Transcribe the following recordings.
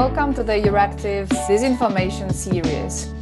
Welcome to the Euractiv Disinformation series.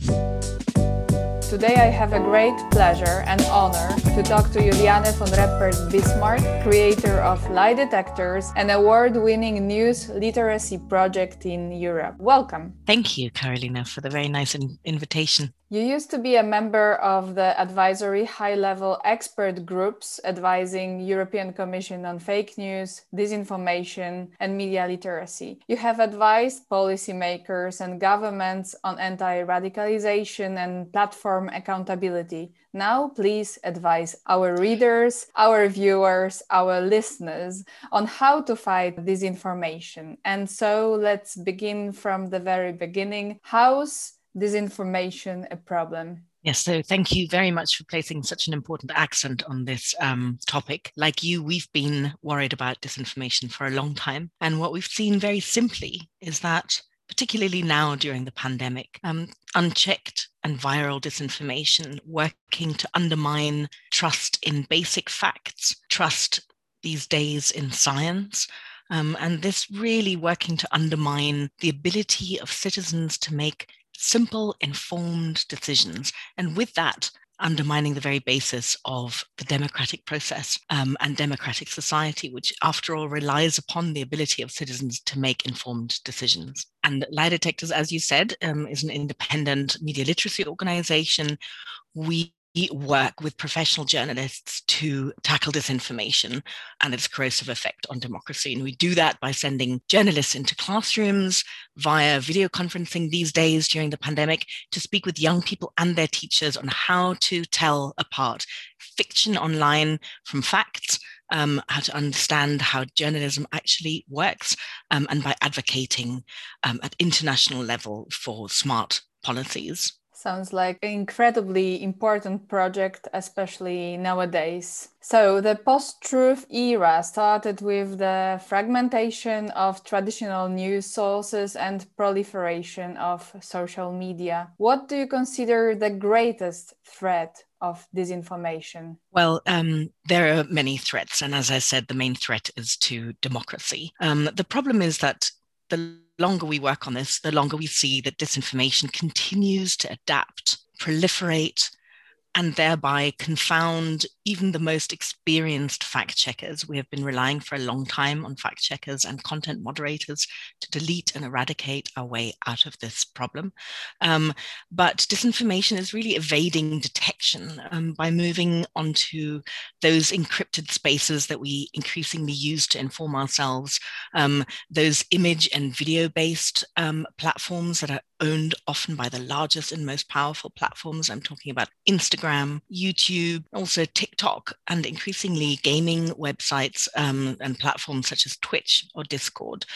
Today I have a great pleasure and honor to talk to Juliane von Reppert-Bismarck, creator of Lie Detectors, an award-winning news literacy project in Europe. Welcome. Thank you, Carolina, for the very nice in- invitation. You used to be a member of the advisory high level expert groups advising European Commission on fake news, disinformation, and media literacy. You have advised policymakers and governments on anti radicalization and platform accountability. Now, please advise our readers, our viewers, our listeners on how to fight disinformation. And so let's begin from the very beginning. How's disinformation a problem? Yes, so thank you very much for placing such an important accent on this um, topic. Like you, we've been worried about disinformation for a long time. And what we've seen very simply is that, particularly now during the pandemic, um, unchecked and viral disinformation working to undermine trust in basic facts, trust these days in science, um, and this really working to undermine the ability of citizens to make simple, informed decisions. And with that, undermining the very basis of the democratic process um, and democratic society, which, after all, relies upon the ability of citizens to make informed decisions. And Lie Detectors, as you said, um, is an independent media literacy organization. We work with professional journalists to tackle disinformation and its corrosive effect on democracy. And we do that by sending journalists into classrooms via video conferencing these days during the pandemic to speak with young people and their teachers on how to tell apart fiction online from facts. Um, how to understand how journalism actually works, um, and by advocating um, at international level for smart policies. Sounds like an incredibly important project, especially nowadays. So, the post truth era started with the fragmentation of traditional news sources and proliferation of social media. What do you consider the greatest threat of disinformation? Well, um, there are many threats. And as I said, the main threat is to democracy. Um, the problem is that the longer we work on this, the longer we see that disinformation continues to adapt, proliferate, and thereby confound even the most experienced fact checkers. We have been relying for a long time on fact checkers and content moderators to delete and eradicate our way out of this problem. Um, but disinformation is really evading detection um, by moving onto those encrypted spaces that we increasingly use to inform ourselves, um, those image and video based um, platforms that are owned often by the largest and most powerful platforms. I'm talking about Instagram, YouTube, also TikTok, and increasingly gaming websites um, and platforms such as Twitch or Discord.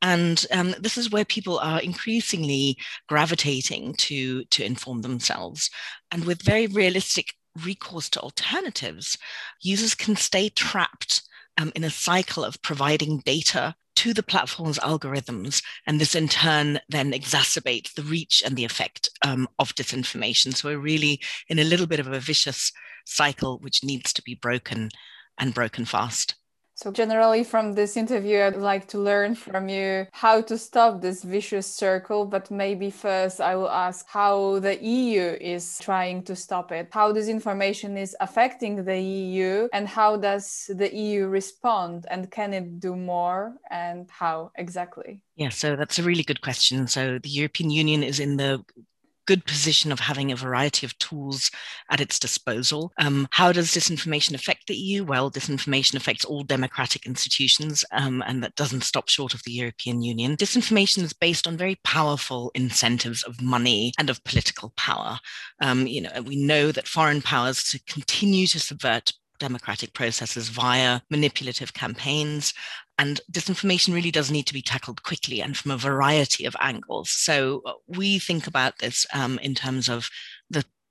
And um, this is where people are increasingly gravitating to, to inform themselves. And with very realistic recourse to alternatives, users can stay trapped um, in a cycle of providing data to the platform's algorithms. And this in turn then exacerbates the reach and the effect um, of disinformation. So we're really in a little bit of a vicious cycle which needs to be broken and broken fast. So, generally, from this interview, I'd like to learn from you how to stop this vicious circle. But maybe first, I will ask how the EU is trying to stop it, how this information is affecting the EU, and how does the EU respond, and can it do more, and how exactly? Yeah, so that's a really good question. So, the European Union is in the good position of having a variety of tools at its disposal. Um, how does disinformation affect the EU? Well, disinformation affects all democratic institutions, um, and that doesn't stop short of the European Union. Disinformation is based on very powerful incentives of money and of political power. Um, you know, we know that foreign powers to continue to subvert democratic processes via manipulative campaigns. And disinformation really does need to be tackled quickly and from a variety of angles. So uh, we think about this um, in terms of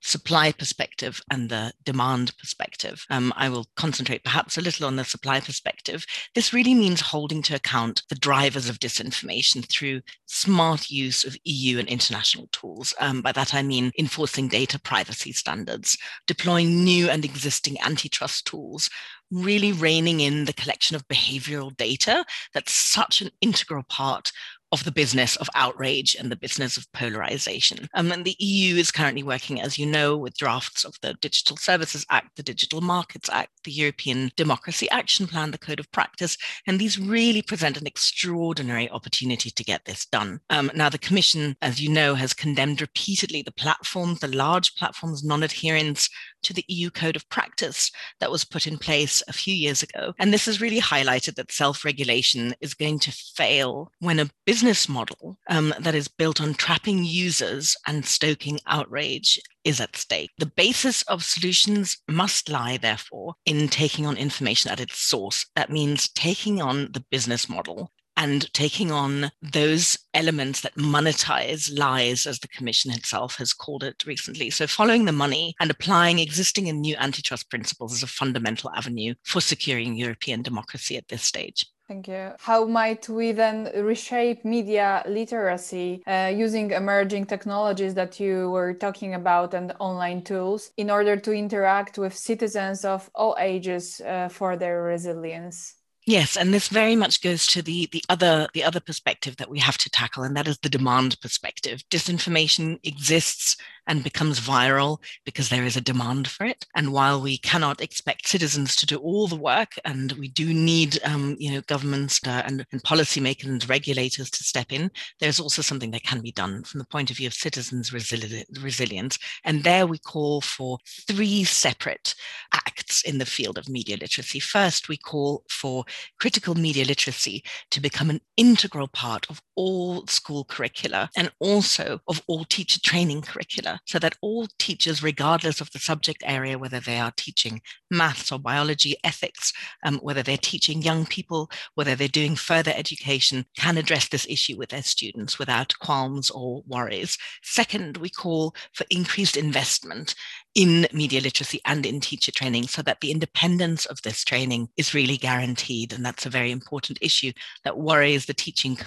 supply perspective and the demand perspective. Um, I will concentrate perhaps a little on the supply perspective. This really means holding to account the drivers of disinformation through smart use of EU and international tools. Um, by that, I mean enforcing data privacy standards, deploying new and existing antitrust tools, really reining in the collection of behavioral data that's such an integral part of the business of outrage and the business of polarization. Um, and the EU is currently working, as you know, with drafts of the Digital Services Act, the Digital Markets Act, the European Democracy Action Plan, the Code of Practice, and these really present an extraordinary opportunity to get this done. Um, now, the Commission, as you know, has condemned repeatedly the platforms, the large platforms' non adherence to the EU Code of Practice that was put in place a few years ago. And this has really highlighted that self regulation is going to fail when a business model um, that is built on trapping users and stoking outrage is at stake. The basis of solutions must lie, therefore, in taking on information at its source. That means taking on the business model and taking on those elements that monetize lies, as the Commission itself has called it recently. So, following the money and applying existing and new antitrust principles is a fundamental avenue for securing European democracy at this stage. Thank you. How might we then reshape media literacy uh, using emerging technologies that you were talking about and online tools in order to interact with citizens of all ages uh, for their resilience? Yes, and this very much goes to the the other the other perspective that we have to tackle, and that is the demand perspective. Disinformation exists and becomes viral because there is a demand for it. And while we cannot expect citizens to do all the work, and we do need, um, you know, governments uh, and, and policymakers and regulators to step in, there's also something that can be done from the point of view of citizens' resili- resilience. And there we call for three separate acts in the field of media literacy. First, we call for critical media literacy to become an integral part of all school curricula and also of all teacher training curricula so that all teachers, regardless of the subject area, whether they are teaching maths or biology, ethics, um, whether they're teaching young people, whether they're doing further education, can address this issue with their students without qualms or worries. Second, we call for increased investment in media literacy and in teacher training so that the independence of this training is really guaranteed. And that's a very important issue that worries the teaching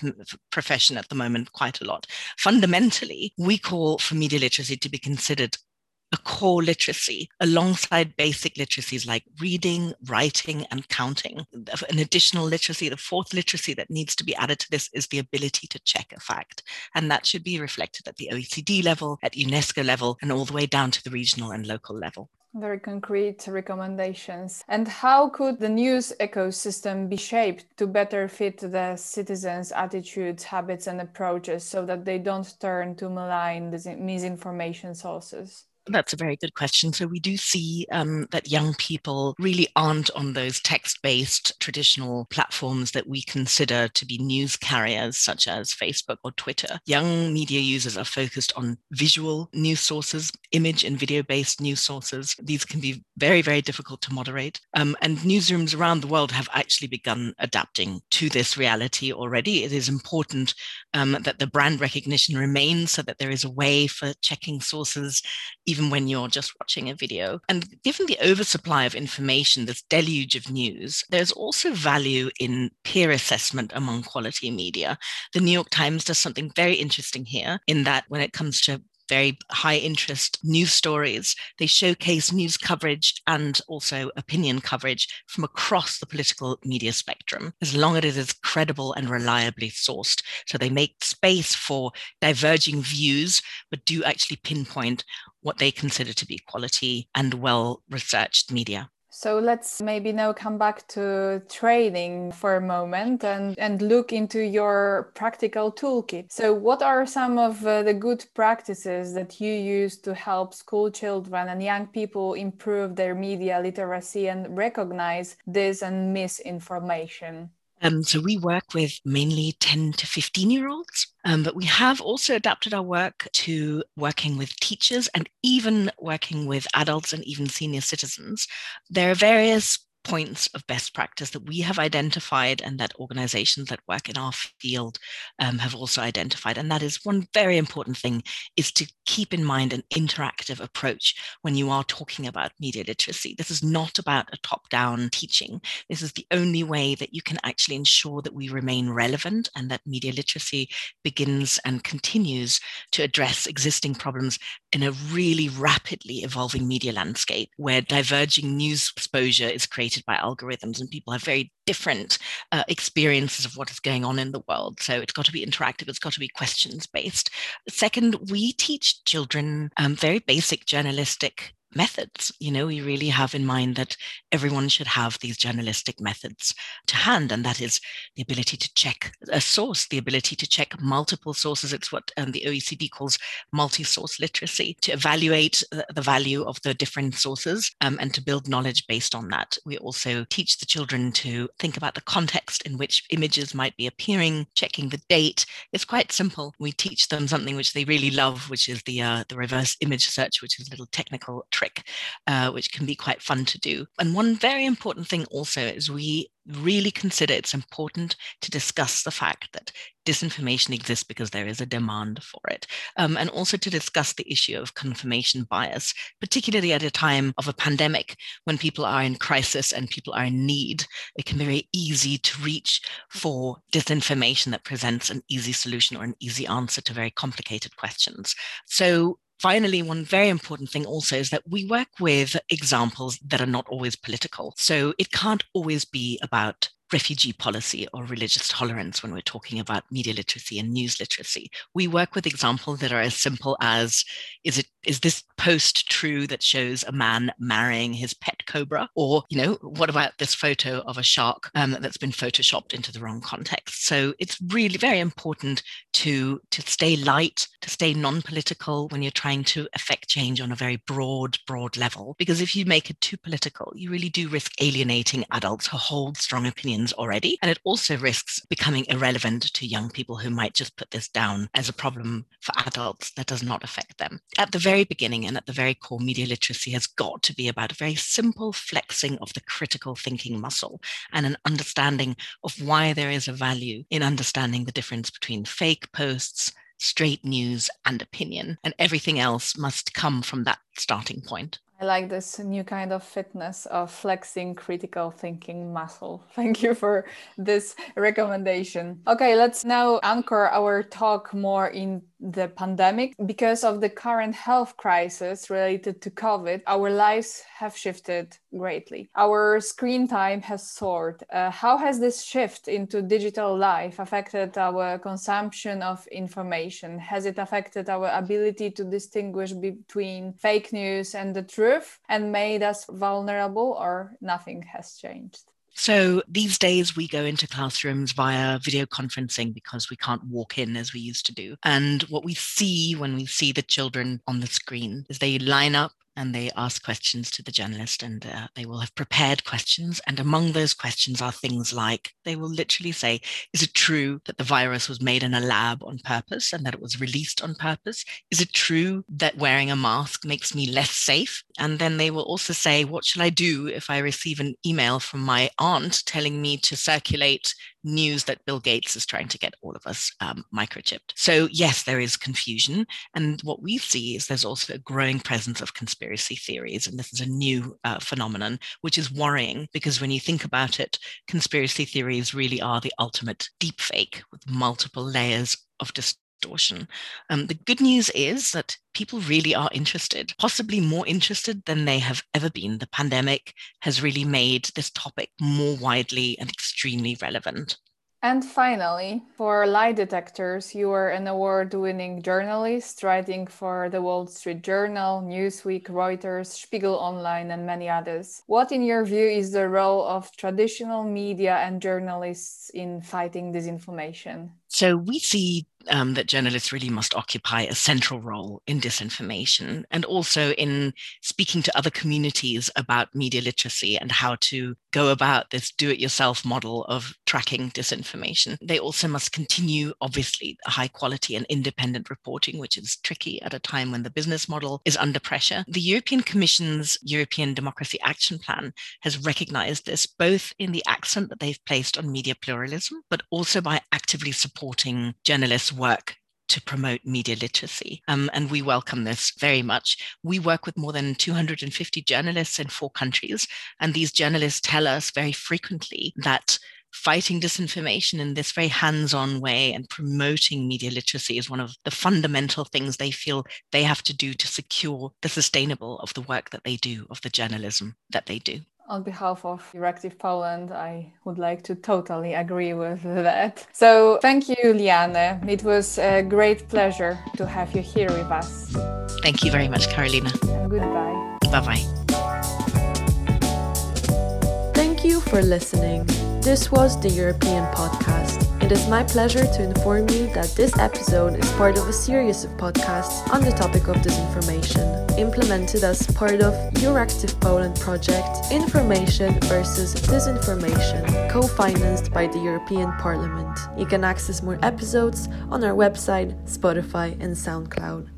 profession at the moment quite a lot. Fundamentally, we call for media literacy to be considered a core literacy alongside basic literacies like reading, writing, and counting. An additional literacy, the fourth literacy that needs to be added to this is the ability to check a fact. And that should be reflected at the OECD level, at UNESCO level, and all the way down to the regional and local level. Very concrete recommendations. And how could the news ecosystem be shaped to better fit the citizens' attitudes, habits, and approaches so that they don't turn to malign misinformation sources? That's a very good question. So we do see um, that young people really aren't on those text-based traditional platforms that we consider to be news carriers, such as Facebook or Twitter. Young media users are focused on visual news sources, image and video-based news sources. These can be very, very difficult to moderate. Um, and newsrooms around the world have actually begun adapting to this reality already. It is important um, that the brand recognition remains so that there is a way for checking sources even when you're just watching a video. And given the oversupply of information, this deluge of news, there's also value in peer assessment among quality media. The New York Times does something very interesting here in that when it comes to very high interest news stories. They showcase news coverage and also opinion coverage from across the political media spectrum, as long as it is credible and reliably sourced. So they make space for diverging views, but do actually pinpoint what they consider to be quality and well researched media. So let's maybe now come back to training for a moment and, and look into your practical toolkit. So, what are some of uh, the good practices that you use to help school children and young people improve their media literacy and recognize this and misinformation? Um, so we work with mainly 10 to 15 year olds, um, but we have also adapted our work to working with teachers and even working with adults and even senior citizens. There are various points of best practice that we have identified and that organizations that work in our field um, have also identified. And that is one very important thing is to keep in mind an interactive approach when you are talking about media literacy. This is not about a top down teaching. This is the only way that you can actually ensure that we remain relevant and that media literacy begins and continues to address existing problems in a really rapidly evolving media landscape where diverging news exposure is creating by algorithms and people have very different uh, experiences of what is going on in the world. So it's got to be interactive, it's got to be questions based. Second, we teach children um, very basic journalistic methods. You know, we really have in mind that everyone should have these journalistic methods to hand, and that is the ability to check a source, the ability to check multiple sources. It's what um, the OECD calls multi source literacy, to evaluate the, the, value of the different sources um, and to build knowledge based on that. We also teach the children to think about the context in which images might be appearing, checking the date. It's quite simple. We teach them something which they really love, which is the uh, the reverse image search, which is a little technical trick trick, uh, which can be quite fun to do. And one very important thing also is we really consider it's important to discuss the fact that disinformation exists because there is a demand for it. Um, and also to discuss the issue of confirmation bias, particularly at a time of a pandemic when people are in crisis and people are in need. It can be very easy to reach for disinformation that presents an easy solution or an easy answer to very complicated questions. So Finally, one very important thing also is that we work with examples that are not always political. So it can't always be about refugee policy or religious tolerance when we're talking about media literacy and news literacy. We work with examples that are as simple as is it is this post true that shows a man marrying his pet cobra? Or, you know, what about this photo of a shark um, that's been photoshopped into the wrong context? So it's really very important to to stay light, to stay non-political when you're trying to affect change on a very broad, broad level. Because if you make it too political, you really do risk alienating adults who hold strong opinions already. And it also risks becoming irrelevant to young people who might just put this down as a problem for adults that does not affect them. At the very beginning and at the very core, media literacy has got to be about a very simple flexing of the critical thinking muscle and an understanding of why there is a value in understanding the difference between fake posts, straight news, and opinion. And everything else must come from that starting point. I like this new kind of fitness of flexing critical thinking muscle. Thank you for this recommendation. Okay, let's now anchor our talk more in the pandemic. Because of the current health crisis related to COVID, our lives have shifted greatly. Our screen time has soared. Uh, how has this shift into digital life affected our consumption of information? Has it affected our ability to distinguish between fake news and the truth and made us vulnerable, or nothing has changed? So these days we go into classrooms via video conferencing because we can't walk in as we used to do. And what we see when we see the children on the screen is they line up and they ask questions to the journalist and uh, they will have prepared questions. And among those questions are things like they will literally say is it true that the virus was made in a lab on purpose and that it was released on purpose? Is it true that wearing a mask makes me less safe? And then they will also say what shall i do if i receive an email from my aunt telling me to circulate news that Bill Gates is trying to get all of us um, microchipped. So, yes, there is confusion. And what we see is there's also a growing presence of conspiracy theories. And this is a new uh, phenomenon, which is worrying because when you think about it, conspiracy theories really are the ultimate deepfake with multiple layers of distortion. Um, the good news is that people really are interested, possibly more interested than they have ever been. The pandemic has really made this topic more widely and extremely relevant. And finally, for lie detectors, you are an award winning journalist writing for the Wall Street Journal, Newsweek, Reuters, Spiegel Online, and many others. What, in your view, is the role of traditional media and journalists in fighting disinformation? So we see um, that journalists really must occupy a central role in disinformation and also in speaking to other communities about media literacy and how to go about this do it yourself model of tracking disinformation. They also must continue, obviously, high quality and independent reporting, which is tricky at a time when the business model is under pressure. The European Commission's European Democracy Action Plan has recognized this both in the accent that they've placed on media pluralism, but also by actively supporting supporting journalists' work to promote media literacy. Um, and we welcome this very much. We work with more than 250 journalists in four countries. And these journalists tell us very frequently that fighting disinformation in this very hands on way and promoting media literacy is one of the fundamental things they feel they have to do to secure the sustainable of the work that they do, of the journalism that they do. On behalf of Euractiv Poland, I would like to totally agree with that. So, thank you, Liane. It was a great pleasure to have you here with us. Thank you very much, Carolina. And goodbye. Bye bye. Thank you for listening. This was the European Podcast. It is my pleasure to inform you that this episode is part of a series of podcasts on the topic of disinformation, implemented as part of Euractiv Poland project Information versus Disinformation, co financed by the European Parliament. You can access more episodes on our website, Spotify, and SoundCloud.